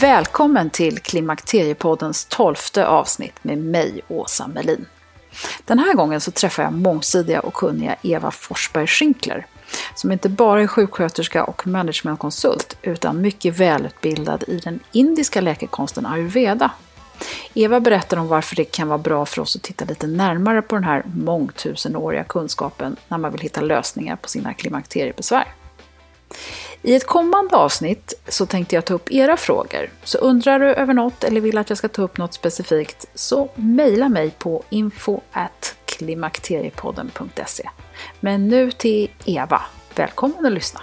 Välkommen till Klimakteriepoddens tolfte avsnitt med mig, Åsa Melin. Den här gången så träffar jag mångsidiga och kunniga Eva Forsberg Schinkler, som inte bara är sjuksköterska och managementkonsult, utan mycket välutbildad i den indiska läkekonsten ayurveda. Eva berättar om varför det kan vara bra för oss att titta lite närmare på den här mångtusenåriga kunskapen när man vill hitta lösningar på sina klimakteriebesvär. I ett kommande avsnitt så tänkte jag ta upp era frågor. Så undrar du över något eller vill att jag ska ta upp något specifikt så mejla mig på info@klimakteriepodden.se. Men nu till Eva. Välkommen att lyssna!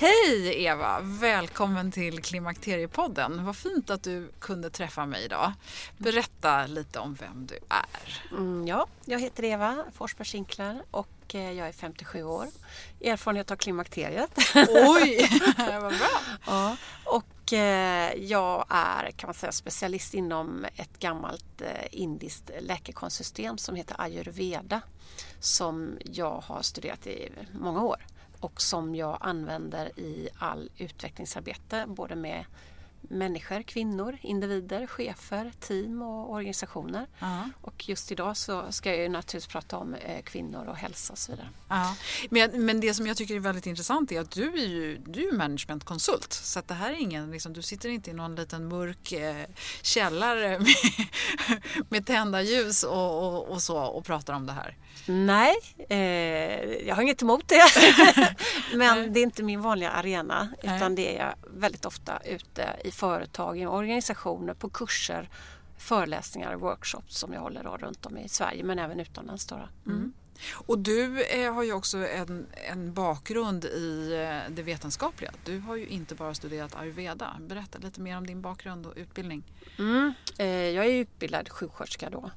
Hej Eva! Välkommen till Klimakteriepodden. Vad fint att du kunde träffa mig idag. Berätta lite om vem du är. Mm, ja, jag heter Eva Forsberg Schinkler och eh, jag är 57 år. Erfarenhet av klimakteriet. Oj, vad bra! Ja, och eh, jag är kan man säga specialist inom ett gammalt eh, indiskt läkekonstsystem som heter ayurveda som jag har studerat i många år och som jag använder i all utvecklingsarbete både med människor, kvinnor, individer, chefer, team och organisationer. Uh-huh. Och just idag så ska jag ju naturligtvis prata om eh, kvinnor och hälsa och så vidare. Uh-huh. Men, men det som jag tycker är väldigt intressant är att du är ju du är managementkonsult. Så att det här är ingen, liksom, du sitter inte i någon liten mörk eh, källare med, med tända ljus och, och, och, så och pratar om det här. Nej, eh, jag har inget emot det. men det är inte min vanliga arena utan det är jag väldigt ofta ute i företag, i organisationer, på kurser, föreläsningar och workshops som jag håller runt om i Sverige men även utomlands. Då. Mm. Mm. Och du eh, har ju också en, en bakgrund i eh, det vetenskapliga. Du har ju inte bara studerat ayurveda. Berätta lite mer om din bakgrund och utbildning. Mm. Eh, jag är utbildad sjuksköterska då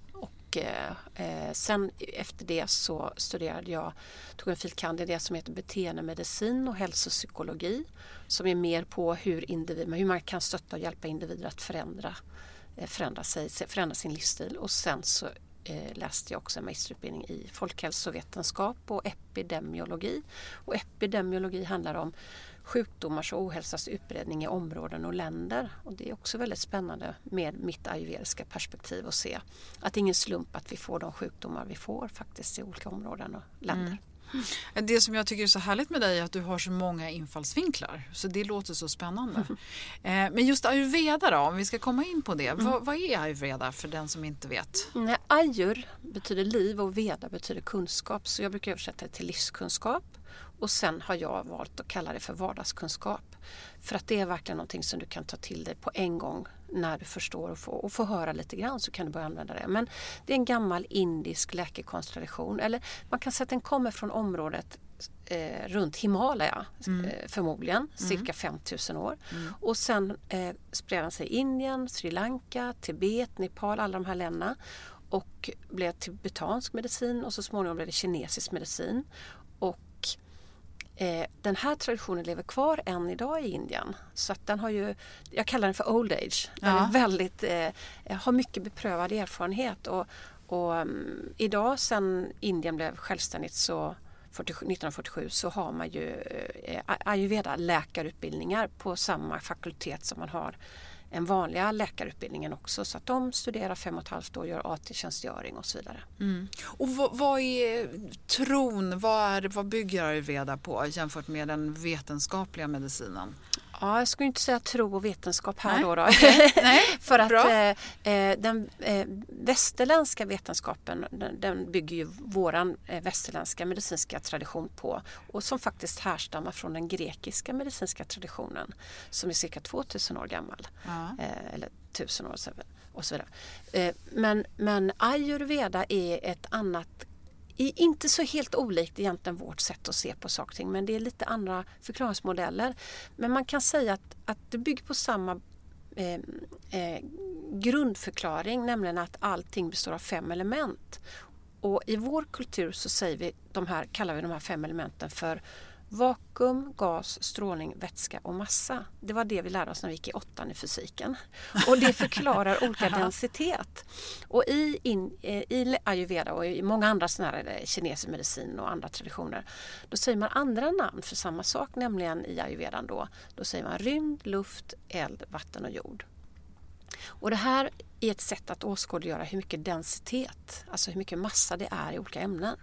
och eh, eh, sen efter det så studerade jag, tog en filkand i det som heter beteendemedicin och hälsopsykologi som är mer på hur, individ, hur man kan stötta och hjälpa individer att förändra, eh, förändra, sig, förändra sin livsstil och sen så eh, läste jag också en magisterutbildning i folkhälsovetenskap och epidemiologi. Och epidemiologi handlar om sjukdomars och ohälsas utbredning i områden och länder. Och det är också väldigt spännande med mitt ayurvediska perspektiv att se att det är ingen slump att vi får de sjukdomar vi får faktiskt i olika områden och länder. Mm. Det som jag tycker är så härligt med dig är att du har så många infallsvinklar. Så det låter så spännande. Mm. Men just ayurveda då, om vi ska komma in på det. Mm. Vad, vad, är ayurveda för den som inte vet? Nej, ayur betyder liv och veda betyder kunskap. Så jag brukar översätta det till livskunskap. Och sen har jag valt att kalla det för vardagskunskap. För att det är verkligen någonting som du kan ta till dig på en gång när du förstår och får, och får höra lite grann så kan du börja använda det. Men det är en gammal indisk läkekonsttradition. Eller man kan säga att den kommer från området eh, runt Himalaya mm. eh, förmodligen, mm. cirka 5000 år. Mm. Och sen eh, spred den sig i Indien, Sri Lanka, Tibet, Nepal, alla de här länderna. Och blev tibetansk medicin och så småningom blev det kinesisk medicin. Och Eh, den här traditionen lever kvar än idag i Indien. Så att den har ju, jag kallar den för old age. Den ja. är väldigt, eh, har mycket beprövad erfarenhet. Och, och um, idag sen Indien blev självständigt så 1947 så har man ju eh, ayurveda läkarutbildningar på samma fakultet som man har än vanliga läkarutbildningen också så att de studerar fem och ett halvt år, gör AT-tjänstgöring och så vidare. Mm. Och vad, vad, är tron, vad, är, vad bygger ayurveda på jämfört med den vetenskapliga medicinen? Ja, jag skulle inte säga tro och vetenskap här Nej. då. då. Okay. Nej. För att eh, eh, den eh, västerländska vetenskapen den, den, bygger ju våran eh, västerländska medicinska tradition på och som faktiskt härstammar från den grekiska medicinska traditionen som är cirka 2000 år gammal. Ja. Eh, eller 1000 år och så vidare. Eh, men, men ayurveda är ett annat är inte så helt olikt egentligen vårt sätt att se på saker och ting men det är lite andra förklaringsmodeller. Men man kan säga att, att det bygger på samma eh, eh, grundförklaring, nämligen att allting består av fem element. Och i vår kultur så säger vi de här, kallar vi de här fem elementen för Vakuum, gas, strålning, vätska och massa. Det var det vi lärde oss när vi gick i åttan i fysiken. Och det förklarar olika densitet. Och i, in, eh, i ayurveda och i många andra såna här eh, kinesisk medicin och andra traditioner då säger man andra namn för samma sak, nämligen i ayurvedan då. Då säger man rymd, luft, eld, vatten och jord. Och det här i ett sätt att åskådliggöra hur mycket densitet, alltså hur mycket massa det är i olika ämnen.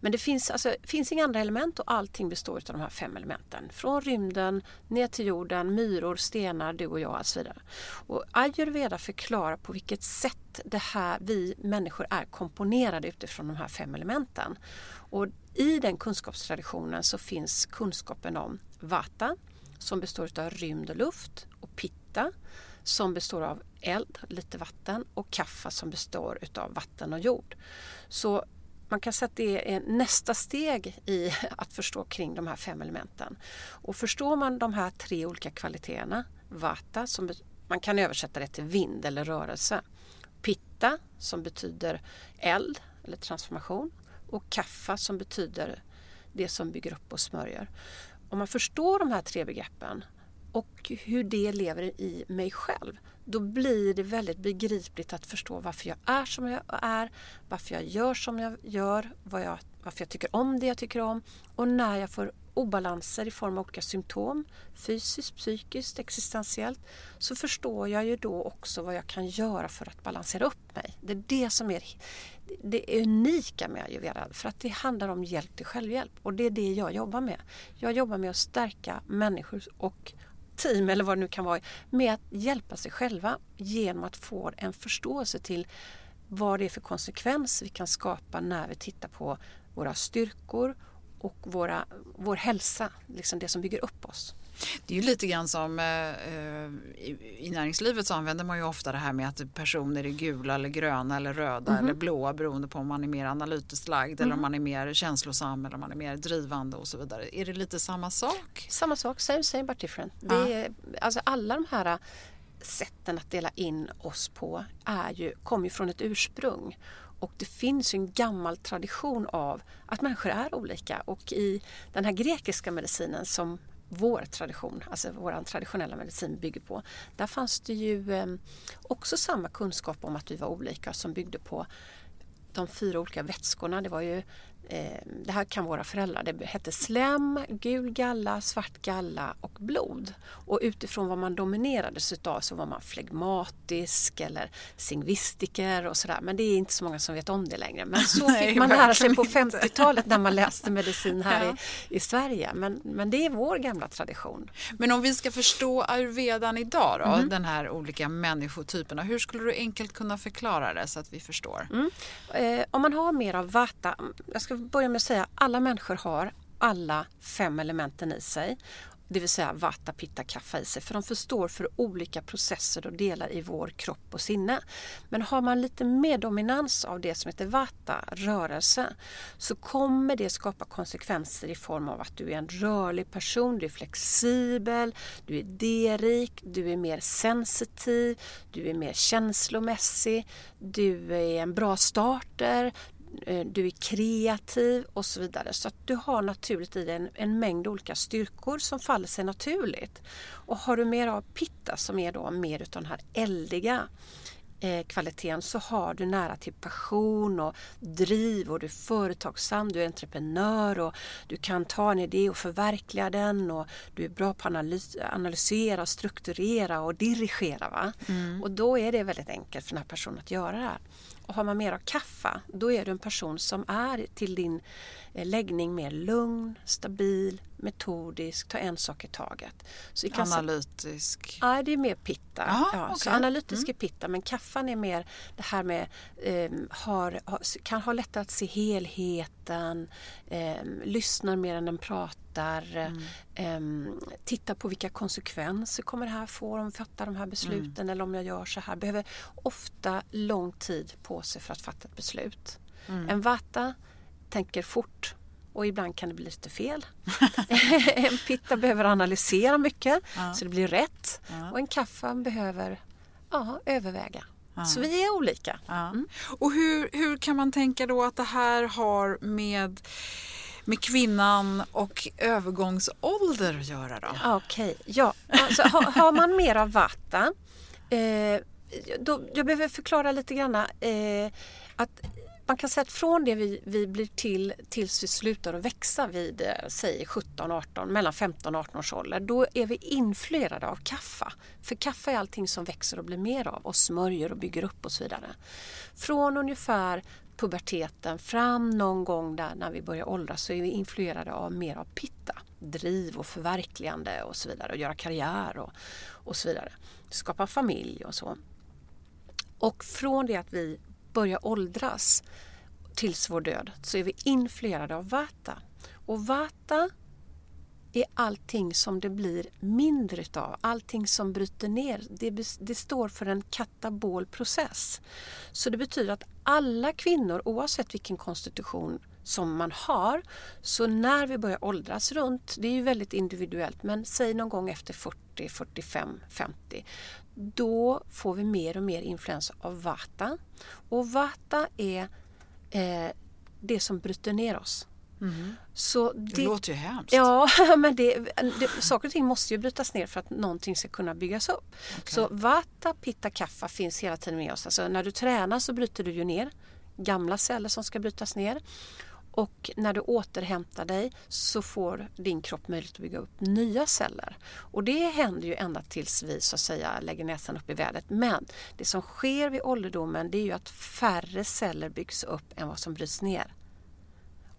Men det finns, alltså, finns inga andra element och allting består av de här fem elementen. Från rymden ner till jorden, myror, stenar, du och jag och så vidare. Och ayurveda förklarar på vilket sätt det här, vi människor är komponerade utifrån de här fem elementen. Och I den kunskapstraditionen så finns kunskapen om vata som består av rymd och luft och pitta som består av eld, lite vatten och kaffa som består av vatten och jord. Så man kan säga att det är nästa steg i att förstå kring de här fem elementen. Och förstår man de här tre olika kvaliteterna, vata som man kan översätta det till vind eller rörelse, pitta som betyder eld eller transformation och kaffa som betyder det som bygger upp och smörjer. Om man förstår de här tre begreppen och hur det lever i mig själv då blir det väldigt begripligt att förstå varför jag är som jag är, varför jag gör som jag gör, jag, varför jag tycker om det jag tycker om och när jag får obalanser i form av olika symptom, fysiskt, psykiskt, existentiellt, så förstår jag ju då också vad jag kan göra för att balansera upp mig. Det är det som är det unika med ayurveda, för att det handlar om hjälp till självhjälp och det är det jag jobbar med. Jag jobbar med att stärka människor och team eller vad det nu kan vara med att hjälpa sig själva genom att få en förståelse till vad det är för konsekvens vi kan skapa när vi tittar på våra styrkor och våra, vår hälsa, liksom det som bygger upp oss. Det är ju lite grann som eh, eh, i, näringslivet så använder man ju ofta det här med att personer är gula eller gröna eller röda mm eller blåa beroende på om man är mer analytiskt lagd mm eller om mhm. man är mer känslosam eller om man är mer drivande och så vidare. Är det lite samma sak? Samma sak, same same but different. Det är, alltså alla de här sätten att dela in oss på är ju, kommer ju från ett ursprung. Och det finns en gammal tradition av att människor är olika och i den här grekiska medicinen som vår tradition, alltså vår traditionella medicin bygger på. Där fanns det ju ehm, också samma kunskap om att vi var olika som byggde på de fyra olika vätskorna. Det var ju det här kan våra föräldrar. Det hette slem, gul galla, svart galla och blod. Och utifrån vad man dominerades utav så var man flegmatisk eller singvistiker och sådär. Men det är inte så många som vet om det längre. Men så Nej, fick man lära sig på 50-talet när man läste medicin här ja. i, i Sverige. Men, men det är vår gamla tradition. Men om vi ska förstå ayurvedan idag då, mm. den här olika människotyperna. Hur skulle du enkelt kunna förklara det så att vi förstår? Mm. Eh, om man har mer av vata, jag ska börja med att säga att alla människor har alla fem elementen i sig det vill säga vata, pitta, kaffa i sig. För de förstår för olika processer och delar i vår kropp och sinne. Men har man lite mer dominans av det som heter vata, rörelse, så kommer det skapa konsekvenser i form av att du är en rörlig person, du är flexibel, du är idérik, du är mer sensitiv, du är mer känslomässig, du är en bra starter, du är kreativ och så vidare. Så att du har naturligt i dig en, en, mängd olika styrkor som faller sig naturligt. Och har du mer av pitta som är då mer utav den här eldiga eh, kvaliteten så har du nära till passion och driv och du är företagsam, du är entreprenör och du kan ta en idé och förverkliga den och du är bra på att analysera, strukturera och dirigera. Va? Mm. Och då är det väldigt enkelt för den här personen att göra det här. Och har man mer av kaffa, då är du en person som är till din eh, läggning mer lugn, stabil, metodisk, ta en sak i taget. Så analytisk? Ja, det är mer pitta. Aha, ja, okay. Så analytisk mm. är pitta men kaffan är mer det här med eh, har, kan ha lättare att se helheten, eh, lyssnar mer än den pratar, mm. eh, tittar på vilka konsekvenser kommer det här få om vi fattar de här besluten mm. eller om jag gör så här. Behöver ofta lång tid på sig för att fatta ett beslut. Mm. En vata tänker fort och ibland kan det bli lite fel. en pitta behöver analysera mycket ja. så det blir rätt ja. och en kaffa behöver ja, överväga. Så vi är olika. Mm. Och hur, hur kan man tänka då att det här har med med kvinnan och övergångsålder att göra då? Okej, okay. ja. Alltså, har, har, man mer av vata eh, då, jag behöver förklara lite grann eh, att man kan säga att från det vi, vi blir till tills vi slutar att växa vid eh, säg 17-18, mellan 15 och 18 års ålder, då är vi influerade av kaffa. För kaffa är allting som växer och blir mer av och smörjer och bygger upp och så vidare. Från ungefär puberteten fram någon gång där när vi börjar åldras så är vi influerade av mer av pitta, driv och förverkligande och så vidare och göra karriär och, och så vidare. Skapa familj och så. Och från det att vi börjar åldras tills vår död så är vi influerade av vata. Och vata är allting som det blir mindre utav, allting som bryter ner. Det, det, står för en katabol process. Så det betyder att alla kvinnor, oavsett vilken konstitution som man har, så när vi börjar åldras runt, det är ju väldigt individuellt, men säg någon gång efter 40, 45, 50, då får vi mer och mer influens av vata. Och vata är eh, det som bryter ner oss. Mm. Så det, det, låter ju hemskt. Ja, men det, det, saker och ting måste ju brytas ner för att någonting ska kunna byggas upp. Okay. Så vata, pitta, kaffa finns hela tiden med oss. Alltså när du tränar så bryter du ju ner gamla celler som ska brytas ner. Och när du återhämtar dig så får din kropp möjlighet att bygga upp nya celler. Och det händer ju ända tills vi så att säga lägger näsan upp i vädret. Men det som sker vid ålderdomen det är ju att färre celler byggs upp än vad som bryts ner.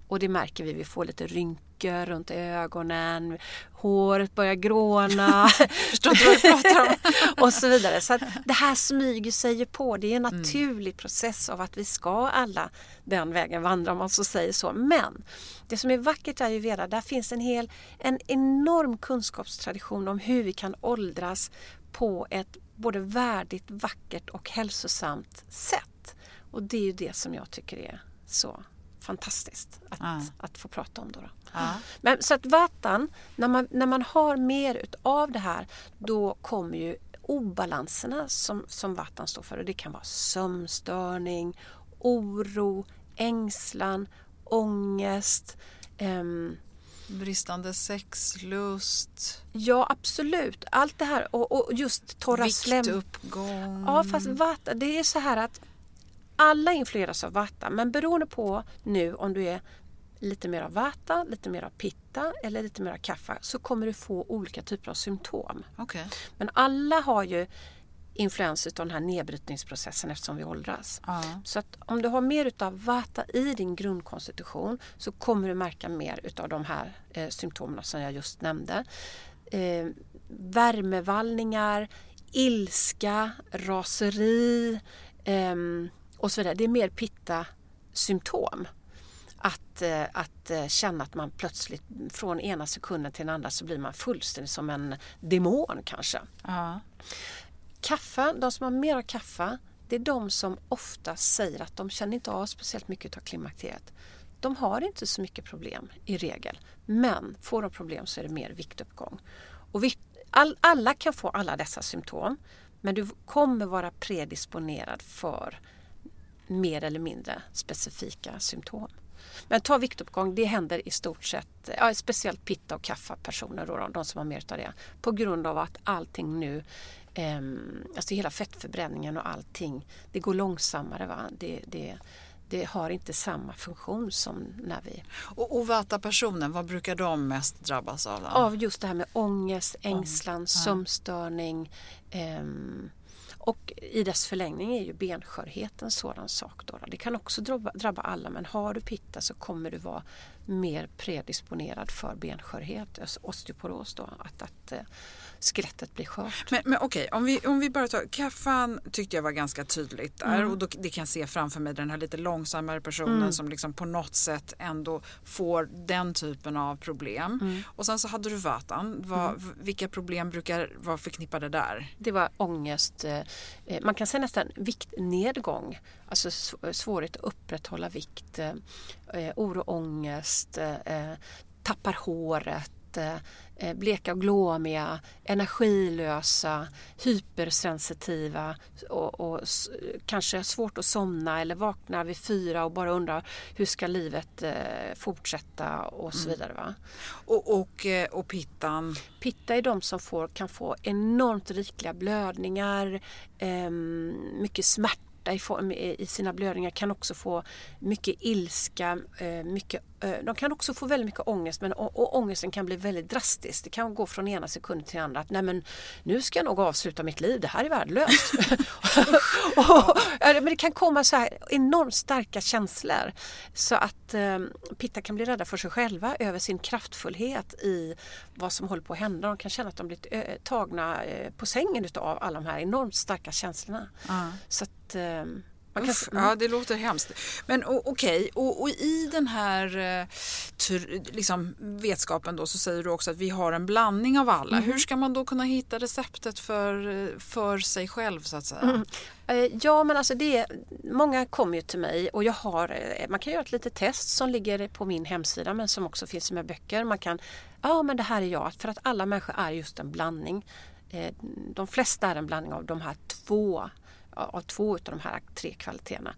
Och det märker vi, vi får lite rynkor runt ögonen, håret börjar gråna. Förstår inte vad du pratar om. och så vidare. Så det här smyger sig ju på. Det är en mm. naturlig mm. process av att vi ska alla den vägen vandra om man så säger så. Men det som är vackert i ayurveda, där finns en hel, en enorm kunskapstradition om hur vi kan åldras på ett både värdigt, vackert och hälsosamt sätt. Och det är ju det som jag tycker är så fantastiskt att, ja. att få prata om. Då, då. Ja. Men, så att vatan, när man, när man har mer utav det här då kommer ju obalanserna som, som vatan står för. Och det kan vara sömnstörning, oro, ängslan, ångest. Um, Bristande sexlust. Ja absolut. Allt det här och, och just torra slem. Viktuppgång. Ja fast vata, det är så här att alla influeras av vata men beroende på nu om du är lite mer av vata, lite mer av pitta eller lite mer av kaffa så kommer du få olika typer av symptom. Okay. Men alla har ju influens av den här nedbrytningsprocessen eftersom vi åldras. Uh. Så att om du har mer utav vata i din grundkonstitution så kommer du märka mer utav de här eh, symptomen som jag just nämnde. Eh, värmevallningar, ilska, raseri, eh, och så vidare. Det är mer pitta-symptom. Att att, eh, att eh, känna att man plötsligt från ena sekunden till den andra så blir man fullständigt som en demon kanske. Ja. Kaffe, de som har mer av kaffe, det är de som ofta säger att de känner inte av speciellt mycket av klimakteriet. De har inte så mycket problem i regel. Men får de problem så är det mer viktuppgång. Och vikt, all, alla kan få alla dessa symptom. Men du kommer vara predisponerad för mer eller mindre specifika symptom. Men ta viktuppgång, det händer i stort sett, ja, speciellt pitta och kaffa-personer, då, de som har mer av det, på grund av att allting nu eh, alltså hela fettförbränningen och allting, det går långsammare. Va? Det, det, det har inte samma funktion som när vi... Och Ovata-personen, vad brukar de mest drabbas av? Då? Av just det här med ångest, ängslan, oh. sömnstörning. Um, och i dess förlängning är ju benskörhet en sådan sak. Då. Det kan också drabba, alla men har du pitta så kommer du vara mer predisponerad för benskörhet, osteoporos. Då, att, att eh, skelettet blir skört. Men, men okej, om vi, om vi bara tar kaffan tyckte jag var ganska tydligt där mm. och då, det kan jag se framför mig den här lite långsammare personen mm. som liksom på något sätt ändå får den typen av problem. Mm. Och sen så hade du vatan. Vad, mm. Vilka problem brukar vara förknippade där? Det var ångest, eh, eh, man kan säga nästan viktnedgång, alltså svårighet att upprätthålla vikt, eh, oro, ångest, tappar håret, Eh, bleka och glåmiga, energilösa, hypersensitiva och, och kanske svårt att somna eller vakna vid fyra och bara undra hur ska livet eh, fortsätta och så mm. vidare. Va? Och, och, eh, och pittan? Pitta är de som får, kan få enormt rikliga blödningar, eh, mycket smärta i, sina blödningar kan också få mycket ilska, mycket, de kan också få väldigt mycket ångest men och, ångesten kan bli väldigt drastisk. Det kan gå från ena sekunden till andra att nej men nu ska jag nog avsluta mitt liv, det här är värdelöst. och, men det kan komma så här enormt starka känslor så att eh, Pitta kan bli rädda för sig själva över sin kraftfullhet i vad som håller på att hända. De kan känna att de blir eh, tagna på sängen utav alla de här enormt starka känslorna. Mm. Så att, Ehm, kan, ja, det låter hemskt. Men okej, okay. och, och, i den här eh, liksom, vetskapen då så säger du också att vi har en blandning av alla. Mm. Hur ska man då kunna hitta receptet för, eh, för sig själv så att säga? Mm. Eh, ja men alltså det många kommer ju till mig och jag har, man kan göra ett litet test som ligger på min hemsida men som också finns med böcker. Man kan, ja men det här är jag, för att alla människor är just en blandning. De flesta är en blandning av de här två av två av de här tre kvaliteterna.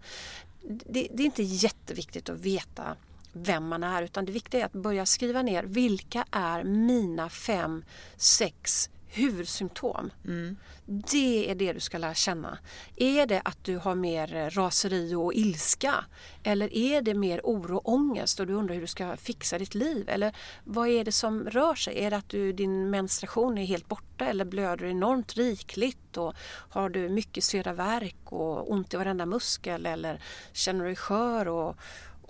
Det, det är inte jätteviktigt att veta vem man är utan det viktiga är att börja skriva ner vilka är mina fem, sex huvudsymptom. Mm. Det är det du ska lära känna. Är det att du har mer raseri och ilska? Eller är det mer oro och ångest och du undrar hur du ska fixa ditt liv? Eller vad är det som rör sig? Är det att du, din menstruation är helt borta eller blöder enormt rikligt? Och har du mycket sveda värk och ont i varenda muskel? Eller känner du dig skör och,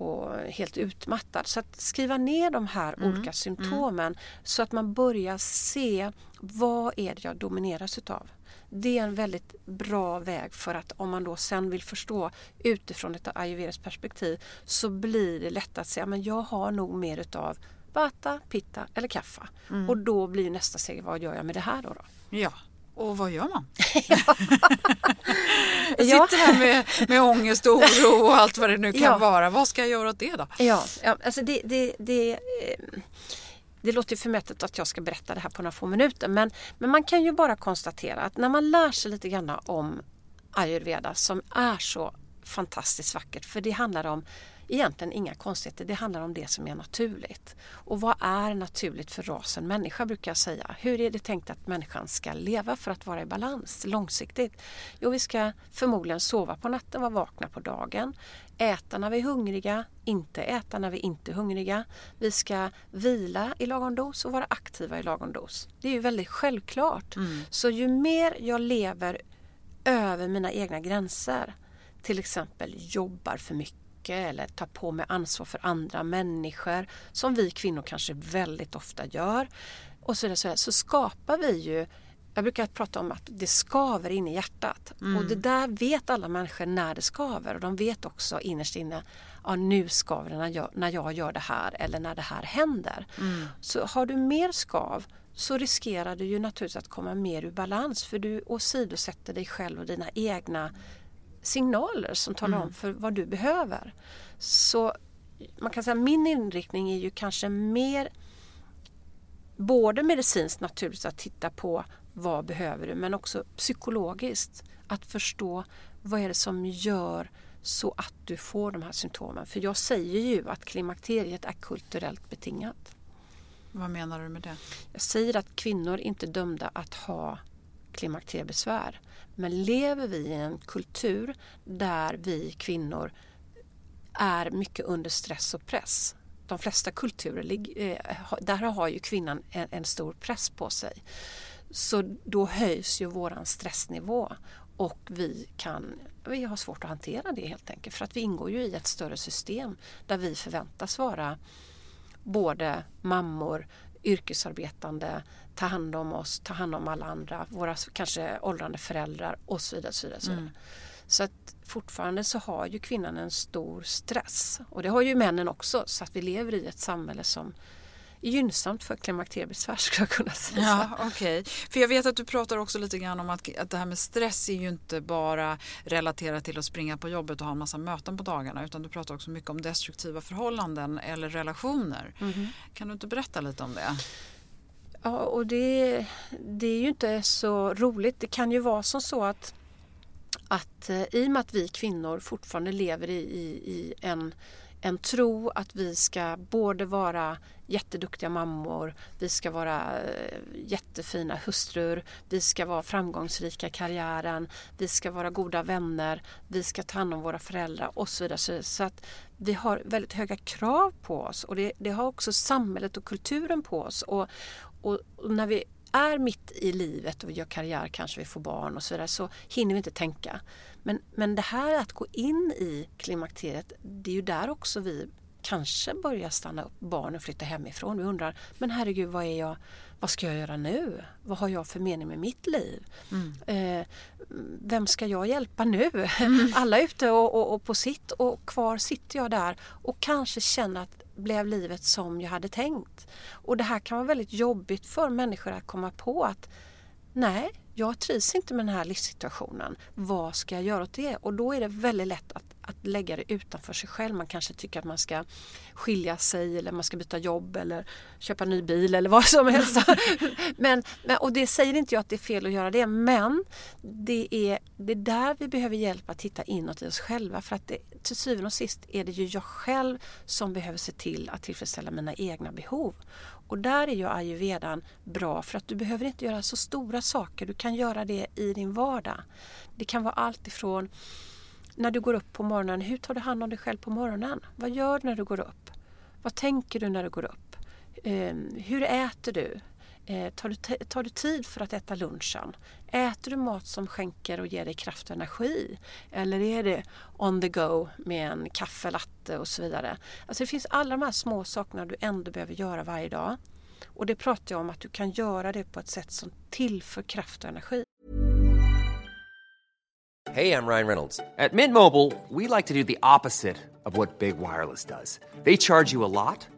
och helt utmattad. Så att skriva ner de här mm. olika mm. symptomen mm. så att man börjar se vad är det jag domineras utav. Det är en väldigt bra väg för att om man då sen vill förstå utifrån ett ayurvediskt perspektiv så blir det lätt att säga men jag har nog mer utav vata, pitta eller kaffa. Mm. Och då blir nästa steg, vad gör jag med det här då? då? Ja, och vad gör man? jag sitter här med, med ångest och oro och allt vad det nu kan ja. vara. Vad ska jag göra åt det då? Ja, ja alltså det, det, det, eh, det låter ju förmätet att jag ska berätta det här på några få minuter men, men man kan ju bara konstatera att när man lär sig lite grann om ayurveda som är så fantastiskt vackert för det handlar om egentligen inga konstigheter. Det handlar om det som är naturligt. Och vad är naturligt för rasen människa brukar jag säga. Hur är det tänkt att människan ska leva för att vara i balans långsiktigt? Jo, vi ska förmodligen sova på natten, vara vakna på dagen, äta när vi är hungriga, inte äta när vi inte är hungriga. Vi ska vila i lagom dos och vara aktiva i lagom dos. Det är ju väldigt självklart. Mm. Så ju mer jag lever över mina egna gränser, till exempel jobbar för mycket eller tar på mig ansvar för andra människor som vi kvinnor kanske väldigt ofta gör och så, vidare, så skapar vi ju jag brukar prata om att det skaver in i hjärtat. Mm. Och det där vet alla människor när det skaver och de vet också innerst inne ja, nu skaver det när jag, när jag gör det här eller när det här händer. Mm. Så har du mer skav så riskerar du ju naturligtvis att komma mer ur balans för du åsidosätter dig själv och dina egna signaler som talar mm. om för vad du behöver. Så man kan säga att min inriktning är ju kanske mer både medicinskt naturligtvis att titta på vad behöver du men också psykologiskt att förstå vad är det som gör så att du får de här symptomen. För jag säger ju att klimakteriet är kulturellt betingat. Vad menar du med det? Jag säger att kvinnor inte är dömda att ha klimakteriebesvär. Men lever vi i en kultur där vi kvinnor är mycket under stress och press. De flesta kulturer, eh, där har ju kvinnan en stor press på sig. Så då höjs ju våran stressnivå och vi kan vi har svårt att hantera det helt enkelt för att vi ingår ju i ett större system där vi förväntas vara både mammor, yrkesarbetande, ta hand om oss, ta hand om alla andra, våra kanske åldrande föräldrar och så vidare. Så, vidare, så, vidare. Mm. så att fortfarande så har ju kvinnan en stor stress och det har ju männen också så att vi lever i ett samhälle som gynnsamt för klimakteriebesvär skulle jag kunna säga. Ja, okay. För jag vet att du pratar också lite grann om att, att det här med stress är ju inte bara relaterat till att springa på jobbet och ha en massa möten på dagarna utan du pratar också mycket om destruktiva förhållanden eller relationer. Mm. Kan du inte berätta lite om det? Ja, och det, det är ju inte så roligt. Det kan ju vara som så att att eh, i och med att vi kvinnor fortfarande lever i, i, i en en tro att vi ska både vara jätteduktiga mammor, vi ska vara eh, jättefina hustrur, vi ska vara framgångsrika i karriären, vi ska vara goda vänner, vi ska ta hand om våra föräldrar och så vidare. Så att vi har väldigt höga krav på oss och det, det har också samhället och kulturen på oss. Och, och, och när vi är mitt i livet och vi gör karriär, kanske vi får barn och så vidare, så hinner vi inte tänka. Men, men det här att gå in i klimakteriet, det är ju där också vi kanske börjar stanna upp, barnen flyttar hemifrån. Vi undrar, men herregud vad är jag, vad ska jag göra nu? Vad har jag för mening med mitt liv? Mm. Eh, vem ska jag hjälpa nu? Mm. Alla är ute och, och, och, på sitt och kvar sitter jag där och kanske känner att blev livet som jag hade tängt? Och det här kan vara väldigt jobbigt för människor att komma på att nej, jag trivs inte med den här livssituationen. Vad ska jag göra åt det? Och då är det väldigt lätt att, att lägga det utanför sig själv. Man kanske tycker att man ska skilja sig eller man ska byta jobb eller köpa en ny bil eller vad som helst. men, men, och det säger inte jag att det är fel att göra det men det är, det är där vi behöver hjälp att titta inåt i oss själva för att det, till syvende och sist är det ju jag själv som behöver se till att tillfredsställa mina egna behov. Och där är ju ayurvedan bra för att du behöver inte göra så stora saker. Du kan göra det i din vardag. Det kan vara allt ifrån när du går upp på morgonen, hur tar du hand om dig själv på morgonen? Vad gör du när du går upp? Vad tänker du när du går upp? Ehm, hur äter du? Eh, tar, du tar du tid för att äta lunchen? Äter du mat som skänker och ger dig kraft och energi? Eller är det on the go med en kaffelatte och så vidare? Alltså det finns alla de här små sakerna du ändå behöver göra varje dag. Och det pratar jag om att du kan göra det på ett sätt som tillför kraft och energi. Hej, jag Ryan Reynolds. På Mint Mobile, we like to do the opposite of what Big Wireless does. They charge you a lot.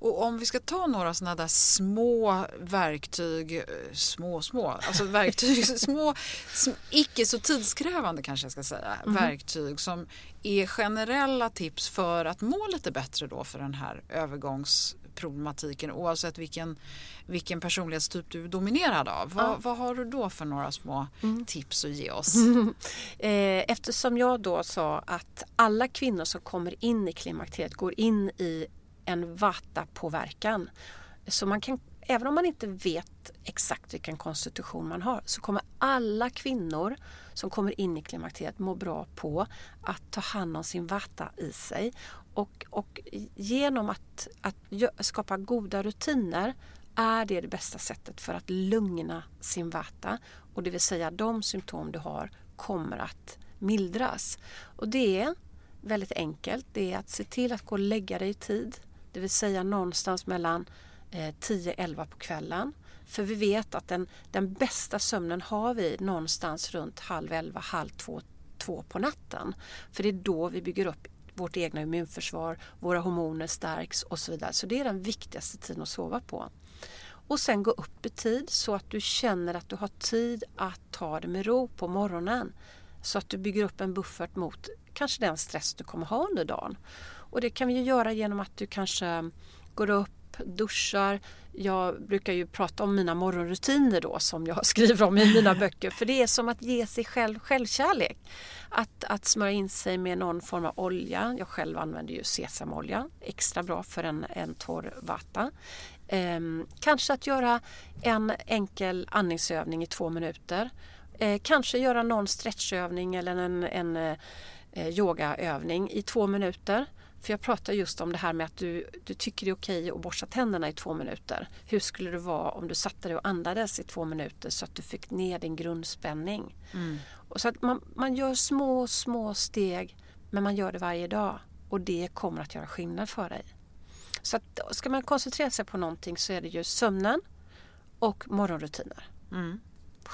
Och om vi ska ta några sådana där små verktyg, eh, små små, alltså verktyg, små, sm, icke så tidskrävande kanske jag ska säga, mm. verktyg som är generella tips för att må lite bättre då för den här övergångsproblematiken oavsett vilken, vilken personlighetstyp du är dominerad av. Vad, vad, har du då för några små mm. tips att ge oss? Eh, eftersom jag då sa att alla kvinnor som kommer in i klimakteriet går in i en vata-påverkan. Så man kan, även om man inte vet exakt vilken konstitution man har så kommer alla kvinnor som kommer in i klimakteriet må bra på att ta hand om sin vata i sig. Och, och genom att, att skapa goda rutiner är det det bästa sättet för att lugna sin vata. Och det vill säga de symptom du har kommer att mildras. Och det är väldigt enkelt. Det är att se till att gå och lägga dig i tid. Det vill säga någonstans mellan eh, 10-11 på kvällen. För vi vet att den, den bästa sömnen har vi någonstans runt halv 11, halv 2, 2 på natten. För det är då vi bygger upp vårt egna immunförsvar, våra hormoner stärks och så vidare. Så det är den viktigaste tiden att sova på. Och sen gå upp i tid så att du känner att du har tid att ta det med ro på morgonen. Så att du bygger upp en buffert mot kanske den stress du kommer ha under dagen. Och det kan vi göra genom att du kanske går upp, duschar. Jag brukar ju prata om mina morgonrutiner då som jag skriver om i mina böcker. För det är som att ge sig själv självkärlek. Att, att smörja in sig med någon form av olja. Jag själv använder ju sesamolja. Extra bra för en, en torr vata. Ehm, kanske att göra en enkel andningsövning i två minuter. Ehm, kanske göra någon stretchövning eller en, en en yogaövning i två minuter. För jag pratar just om det här med att du, du tycker det är okej att borsta tänderna i två minuter. Hur skulle det vara om du satte dig och andades i två minuter så att du fick ner din grundspänning? Mm. Och så att man, man gör små, små steg men man gör det varje dag och det kommer att göra skillnad för dig. Så att, ska man koncentrera sig på någonting så är det ju sömnen och morgonrutiner. Mm.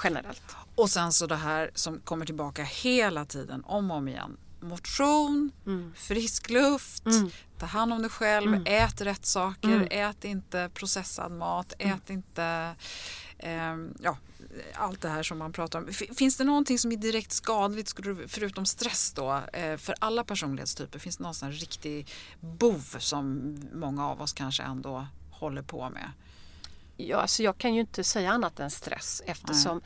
Generellt. Och sen så det här som kommer tillbaka hela tiden om och om igen motion, mm. frisk luft, mm. ta hand om dig själv, mm. ät rätt saker, mm. ät inte processad mat, mm. ät inte eh, ja, allt det här som man pratar om. Finns det någonting som är direkt skadligt förutom stress då eh, för alla personlighetstyper? Finns det någon sån riktig bov som många av oss kanske ändå håller på med? Ja, alltså jag kan ju inte säga annat än stress eftersom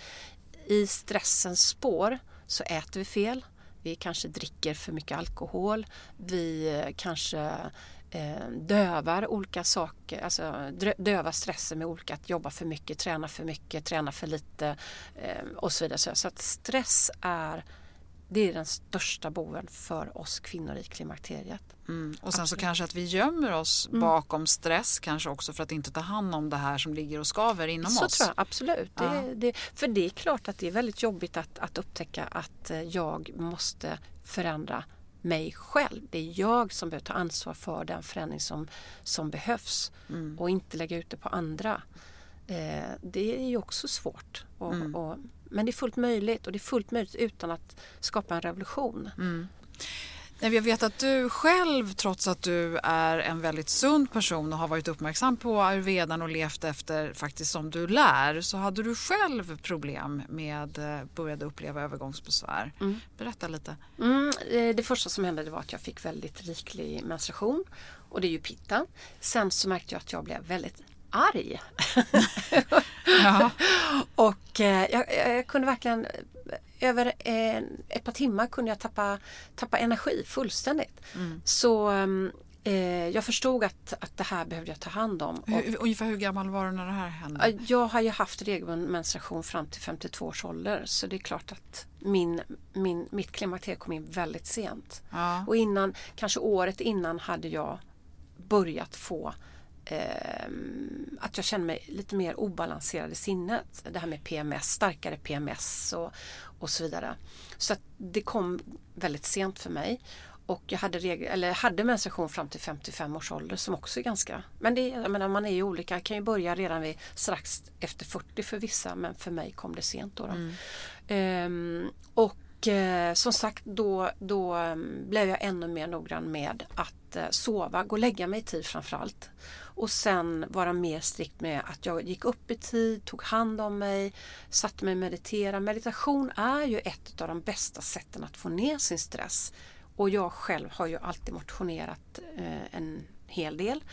Nej. i stressens spår så äter vi fel, vi kanske dricker för mycket alkohol. Vi eh, kanske eh, dövar olika saker, alltså dövar stressen med olika, att jobba för mycket, träna för mycket, träna för lite eh, och så vidare. Så att stress är det är den största boven för oss kvinnor i klimakteriet. Mm. Och sen Absolut. så kanske att vi gömmer oss mm. bakom stress kanske också för att inte ta hand om det här som ligger och skaver inom så oss. Så tror jag absolut. Ja. Det, det, för det är klart att det är väldigt jobbigt att, att upptäcka att eh, jag måste förändra mig själv. Det är jag som behöver ta ansvar för den förändring som, som behövs mm. och inte lägga ut det på andra. Eh, det är ju också svårt. Och, mm. och, men det är fullt möjligt och det är fullt möjligt utan att skapa en revolution. Mm. Jag vet att du själv, trots att du är en väldigt sund person och har varit uppmärksam på ayurvedan och levt efter faktiskt som du lär, så hade du själv problem med, eh, började uppleva övergångsbesvär. Mm. Berätta lite. Mm, eh, det första som hände var att jag fick väldigt riklig menstruation och det är ju pitta. Sen så märkte jag att jag blev väldigt arg. Ja. och eh, jag, jag kunde verkligen över en, ett par timmar kunde jag tappa, tappa energi fullständigt. Så mm, eh, jag förstod att, att det här behövde jag ta hand om. Och, Hur, ungefär hur gammal var du när det här hände? Ja, Jag har ju haft regelbunden menstruation fram till 52 års ålder så det är klart att min, min, mitt klimakterium kom in väldigt sent. Ja. Och innan, kanske året innan hade jag börjat få ehm, att jag kände mig lite mer obalanserad i sinnet. Det här med PMS, starkare PMS och, och så vidare. Så det kom väldigt sent för mig. Och jag hade, regel, eller hade menstruation fram till 55 års ålder som också är ganska... Men det, jag menar, man är ju olika. Jag kan ju börja redan vid strax efter 40 för vissa men för mig kom det sent. Då, då. Ehm, och eh, som sagt då, då em, blev jag ännu mer noggrann med att eh, sova, gå och lägga mig i tid framförallt. Och sen vara mer strikt med att jag gick upp i tid, tog hand om mig, satte mig och meditera. Meditation är ju ett av de bästa sätten att få ner sin stress. Och jag själv har ju alltid motionerat eh, en hel del.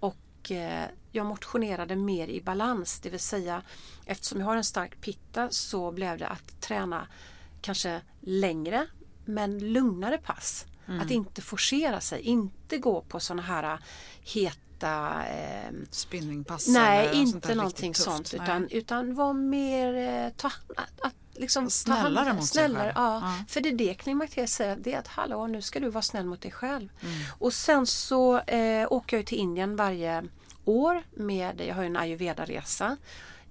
Och eh, jag motionerade mer i balans, det vill säga eftersom jag har en stark pitta så blev det att träna kanske längre men lugnare pass. Att inte forcera sig, inte gå på sådana här heta eh, Spinningpass? Nej, inte någonting tufft? sånt utan, utan var mer eh, ta, att, liksom Snällare hand, mot sig snällare, själv. Ja. Ja. För det är det klimakteriet säger, det är att hallå nu ska du vara snäll mot dig själv. Mm. Och sen så eh, åker jag till Indien varje år med, jag har en ayurveda-resa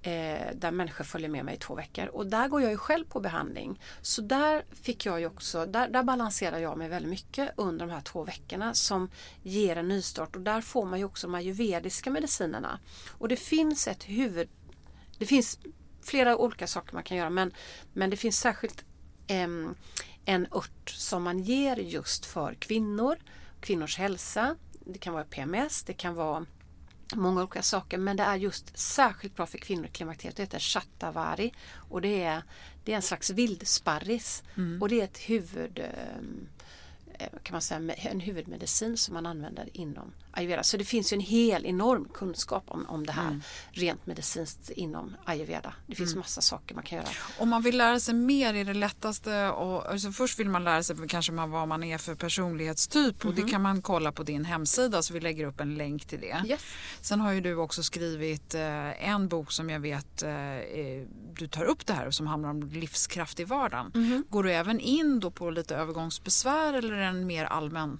eh, där människor följer med mig i två veckor och där går jag ju själv på behandling. Så där fick jag ju också, där, där balanserar jag mig väldigt mycket under de här två veckorna som ger en nystart och där får man ju också de ayurvediska medicinerna. Och det finns ett huvud, det finns flera olika saker man kan göra men, men det finns särskilt eh, en ört som man ger just för kvinnor, kvinnors hälsa. Det kan vara PMS, det kan vara många olika saker men det är just särskilt bra för kvinnor i klimakteriet. Det heter shatavari och det är, det är en slags vildsparris och det är ett huvud ehm, eh, kan man säga, en huvudmedicin som man använder inom ayurveda. Så det finns ju en hel enorm kunskap om, om det här rent medicinskt inom ayurveda. Det finns massa saker man kan göra. Om man vill lära sig mer är det lättaste och alltså först vill man lära sig kanske man, vad man är för personlighetstyp och det kan man kolla på din hemsida så vi lägger upp en länk till det. Yes. Sen har ju du också skrivit eh, en bok som jag vet eh, eh, du tar upp det här som handlar om livskraft i vardagen. Går du även in då på lite övergångsbesvär eller är den mer allmän?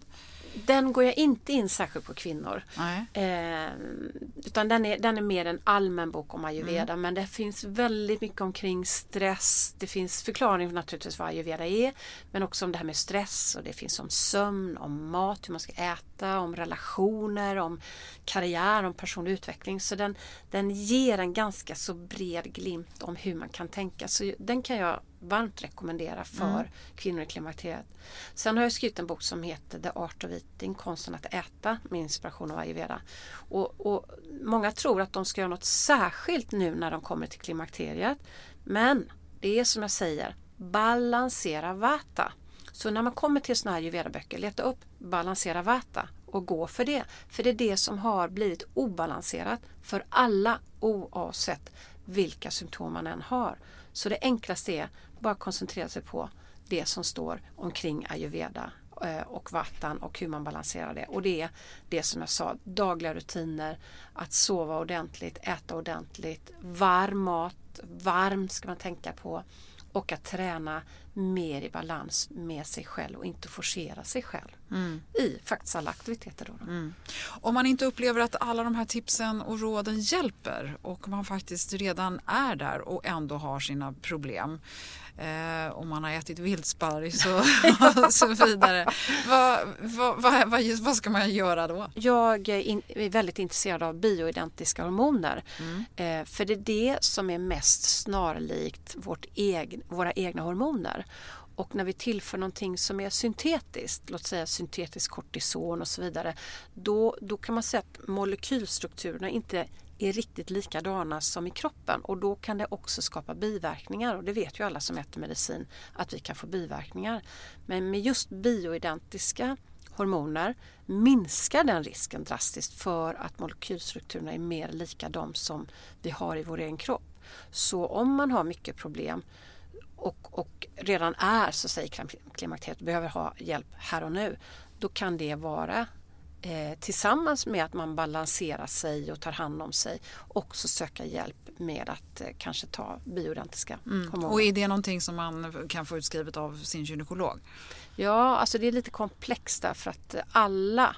Den går jag inte in särskilt på kvinnor. Eh, utan den är, den är mer en allmän bok om ayurveda men det finns väldigt mycket omkring stress. Det finns förklaring naturligtvis vad ayurveda är men också om det här med stress och det finns om sömn, om mat, hur man ska äta, om relationer, om karriär, om personlig utveckling. Så den, den ger en ganska så bred glimt om hur man kan tänka. Så den kan jag varmt rekommendera för kvinnor i klimakteriet. Sen har jag skrivit en bok som heter The Art of Eating, konsten att äta med inspiration av ayurveda. Och, och många tror att de ska göra något särskilt nu när de kommer till klimakteriet. Men det är som jag säger, balansera vata. Så när man kommer till sådana här ayurveda-böcker, leta upp balansera vata och gå för det. För det är det som har blivit obalanserat för alla oavsett vilka symptom man än har. Så det enklaste är bara koncentrera sig på det som står omkring ayurveda eh, och vatten och hur man balanserar det. Och det är det som jag sa, dagliga rutiner, att sova ordentligt, äta ordentligt, varm mat, varm ska man tänka på och att träna mer i balans med sig själv och inte forcera sig själv i faktiskt alla aktiviteter. Då. då. Om man inte upplever att alla de här tipsen och råden hjälper och man faktiskt redan är där och ändå har sina problem. Eh, om man har ätit vildsparris och, och så vidare. Vad, vad, vad, vad, vad ska man göra då? Jag är, in, är väldigt intresserad av bioidentiska hormoner. Eh, för det är det som är mest snarlikt vårt egen, våra egna hormoner. Och när vi tillför någonting som är syntetiskt, låt säga syntetisk kortison och så vidare, då, då kan man säga att molekylstrukturerna inte är riktigt likadana som i kroppen och då kan det också skapa biverkningar och det vet ju alla som äter medicin att vi kan få biverkningar. Men med just bioidentiska hormoner minskar den risken drastiskt för att molekylstrukturerna är mer lika de som vi har i vår egen kropp. Så om man har mycket problem och, och redan är så säger klimakteriet och behöver ha hjälp här och nu, då kan det vara eh, tillsammans med att man balanserar sig och tar hand om sig också söka hjälp med att eh, kanske ta bioidentiska mm. hormoner. Och är det någonting som man kan få utskrivet av sin gynekolog? Ja, alltså det är lite komplext därför att alla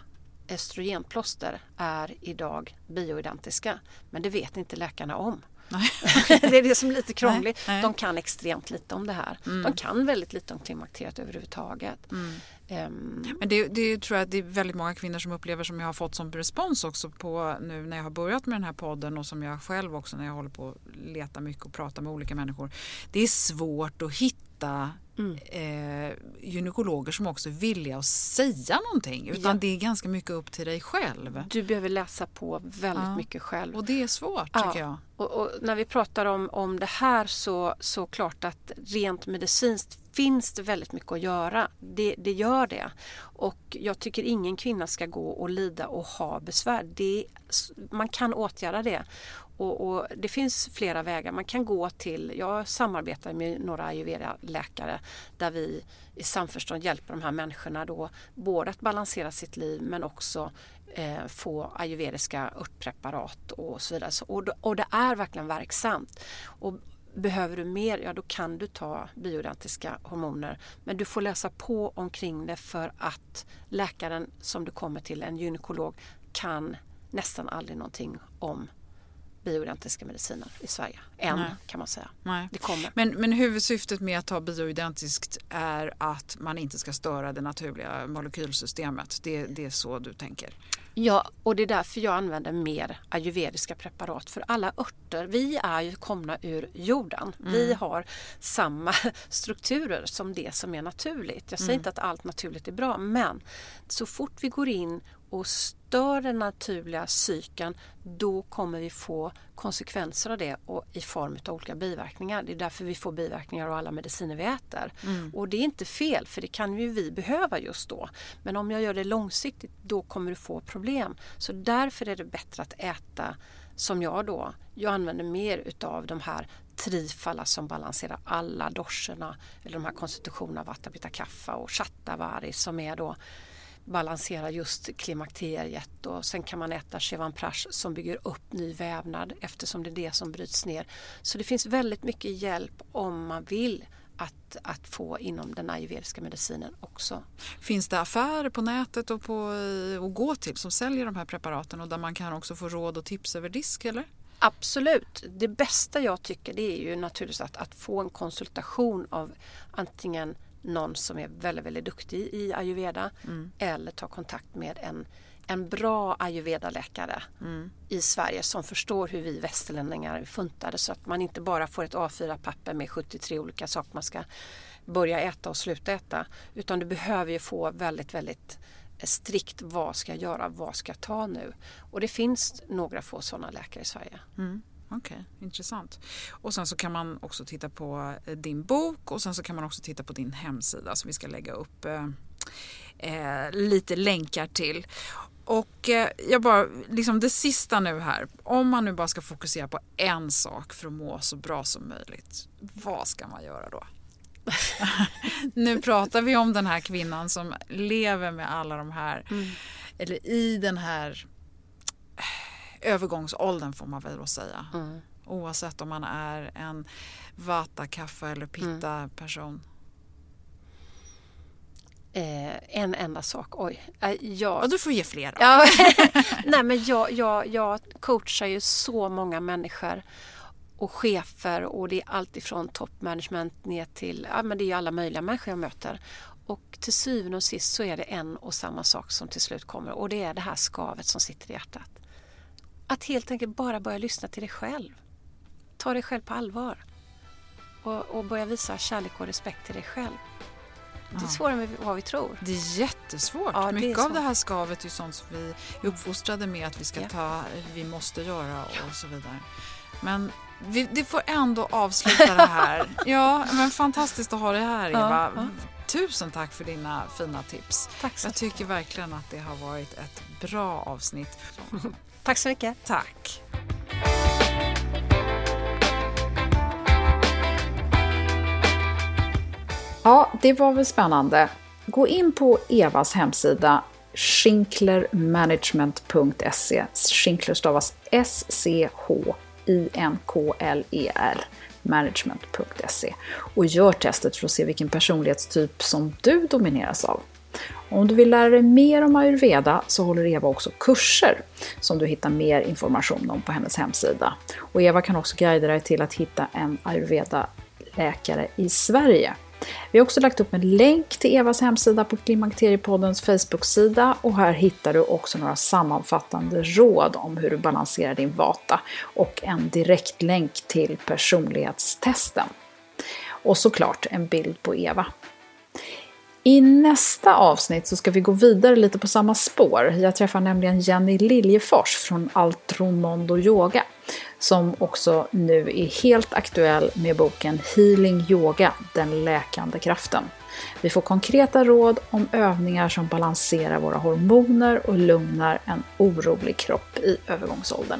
östrogenplåster är idag bioidentiska men det vet inte läkarna om. det är det som är lite krångligt. Nej, nej. De kan extremt lite om det här. Mm. De kan väldigt lite om klimakteriet överhuvudtaget. Mm. Um, Men det, det, tror jag det är väldigt många kvinnor som upplever som jag har fått som respons också på nu när jag har börjat med den här podden och som jag själv också när jag håller på att leta mycket och prata med olika människor. Det är svårt att hitta mm. eh, gynekologer som också är villiga att säga någonting. Utan ja. det är ganska mycket upp till dig själv. Du behöver läsa på väldigt ja. mycket själv. Och det är svårt ja. tycker jag. Och, och, när vi pratar om, om det här så, så klart att rent medicinskt finns det väldigt mycket att göra. Det, det, gör det. Och jag tycker ingen kvinna ska gå och lida och ha besvär. Det, man kan åtgärda det. Och, och, det finns flera vägar. Man kan gå till, jag samarbetar med några ayurveda-läkare där vi i samförstånd hjälper de här människorna då både att balansera sitt liv men också eh, få ayurvediska örtpreparat och så vidare. Så, och, och det är verkligen verksamt. Och behöver du mer, ja då kan du ta bioidentiska hormoner. Men du får läsa på omkring det för att läkaren som du kommer till, en gynekolog, kan nästan aldrig någonting om bioidentiska mediciner i Sverige. Än Nej. kan man säga. Nej. Det kommer. Men, men huvudsyftet med att ta bioidentiskt är att man inte ska störa det naturliga molekylsystemet. Det, det är så du tänker? Ja, och det är därför jag använder mer ayurvediska preparat. För alla örter, vi är ju komna ur jorden. Mm. Vi har samma strukturer som det som är naturligt. Jag säger mm. inte att allt naturligt är bra, men så fort vi går in och stör den naturliga cykeln då kommer vi få konsekvenser av det och i form av olika biverkningar. Det är därför vi får biverkningar av alla mediciner vi äter. Mm. Och det är inte fel för det kan ju vi behöva just då. Men om jag gör det långsiktigt då kommer du få problem. Så därför är det bättre att äta som jag då. Jag använder mer utav de här trifala som balanserar alla doscherna eller de här konstitutionerna Vata Pitta Kaffa och Chattavari som är då balansera just klimakteriet och sen kan man äta Chevanprash som bygger upp ny vävnad eftersom det är det som bryts ner. Så det finns väldigt mycket hjälp om man vill att, att få inom den ayurvediska medicinen också. Finns det affärer på nätet och på, att gå till som säljer de här preparaten och där man kan också få råd och tips över disk eller? Absolut. Det bästa jag tycker det är ju naturligtvis att, att få en konsultation av antingen någon som är väldigt, väldigt duktig i ayurveda mm. eller ta kontakt med en, en bra ayurveda-läkare mm. i Sverige som förstår hur vi västerlänningar är funtade så att man inte bara får ett A4-papper med 73 olika saker man ska börja äta och sluta äta utan du behöver ju få väldigt, väldigt strikt vad ska jag göra, vad ska jag ta nu? Och det finns några få sådana läkare i Sverige. Mm. Okej, okay, intressant. Och sen så kan man också titta på eh, din bok och sen så kan man också titta på din hemsida som vi ska lägga upp eh, eh, lite länkar till. Och eh, jag bara, liksom det sista nu här. Om man nu bara ska fokusera på en sak för att må så bra som möjligt. Vad ska man göra då? nu pratar vi om den här kvinnan som lever med alla de här, mm. eller i den här övergångsåldern får man väl då säga. Mm. Oavsett om man är en vata, kaffe eller pitta mm. person. Eh, en enda sak, oj. Eh, jag... Ja, du får ge fler då. Ja. Nej, men jag, jag, jag coachar ju så många människor och chefer och det är allt ifrån toppmanagement ner till, ja men det är alla möjliga människor jag möter. Och till syvende och sist så är det en och samma sak som till slut kommer och det är det här skavet som sitter i hjärtat. Att helt enkelt bara börja lyssna till dig själv. Ta dig själv på allvar. Och, och börja visa kärlek och respekt till dig själv. Det är svårare än vad vi tror. Det är jättesvårt. Ja, Mycket är av det här skavet är sånt som vi är uppfostrade med att vi ska ta, vi måste göra och så vidare. Men vi, det får ändå avsluta det här. Ja, men fantastiskt att ha dig här Eva. Ja, ja. Tusen tack för dina fina tips. Tack så Jag tycker verkligen att det har varit ett bra avsnitt. tack så mycket. Tack. Ja, det var väl spännande. Gå in på Evas hemsida Schinklermanagement.se. Schinkler stavas S-C-H-I-N-K-L-E-R management.se och gör testet för att se vilken personlighetstyp som du domineras av. Om du vill lära dig mer om ayurveda så håller Eva också kurser som du hittar mer information om på hennes hemsida. Och Eva kan också guida dig till att hitta en ayurveda-läkare i Sverige. Vi har också lagt upp en länk till Evas hemsida på Klimakteriepoddens Facebook-sida och här hittar du också några sammanfattande råd om hur du balanserar din vata och en direktlänk till personlighetstesten. Och såklart en bild på Eva. I nästa avsnitt så ska vi gå vidare lite på samma spår. Jag träffar nämligen Jenny Liljefors från Altromondo Yoga som också nu är helt aktuell med boken Healing Yoga, den läkande kraften. Vi får konkreta råd om övningar som balanserar våra hormoner och lugnar en orolig kropp i övergångsåldern.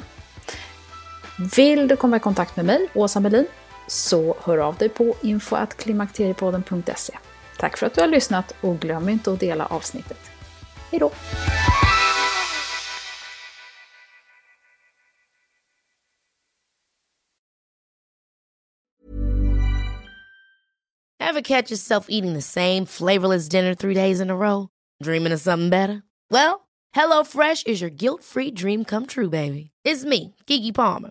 Vill du komma i kontakt med mig, Åsa Melin, så hör av dig på info.klimakteriepodden.se. Tack för att du har lyssnat och glöm inte att dela avsnittet. Hejdå! Have catch yourself eating the same flavorless dinner three days in a row? Dreaming of something better? Well, HelloFresh is your guilt-free dream come true, baby. It's me, Gigi Palmer.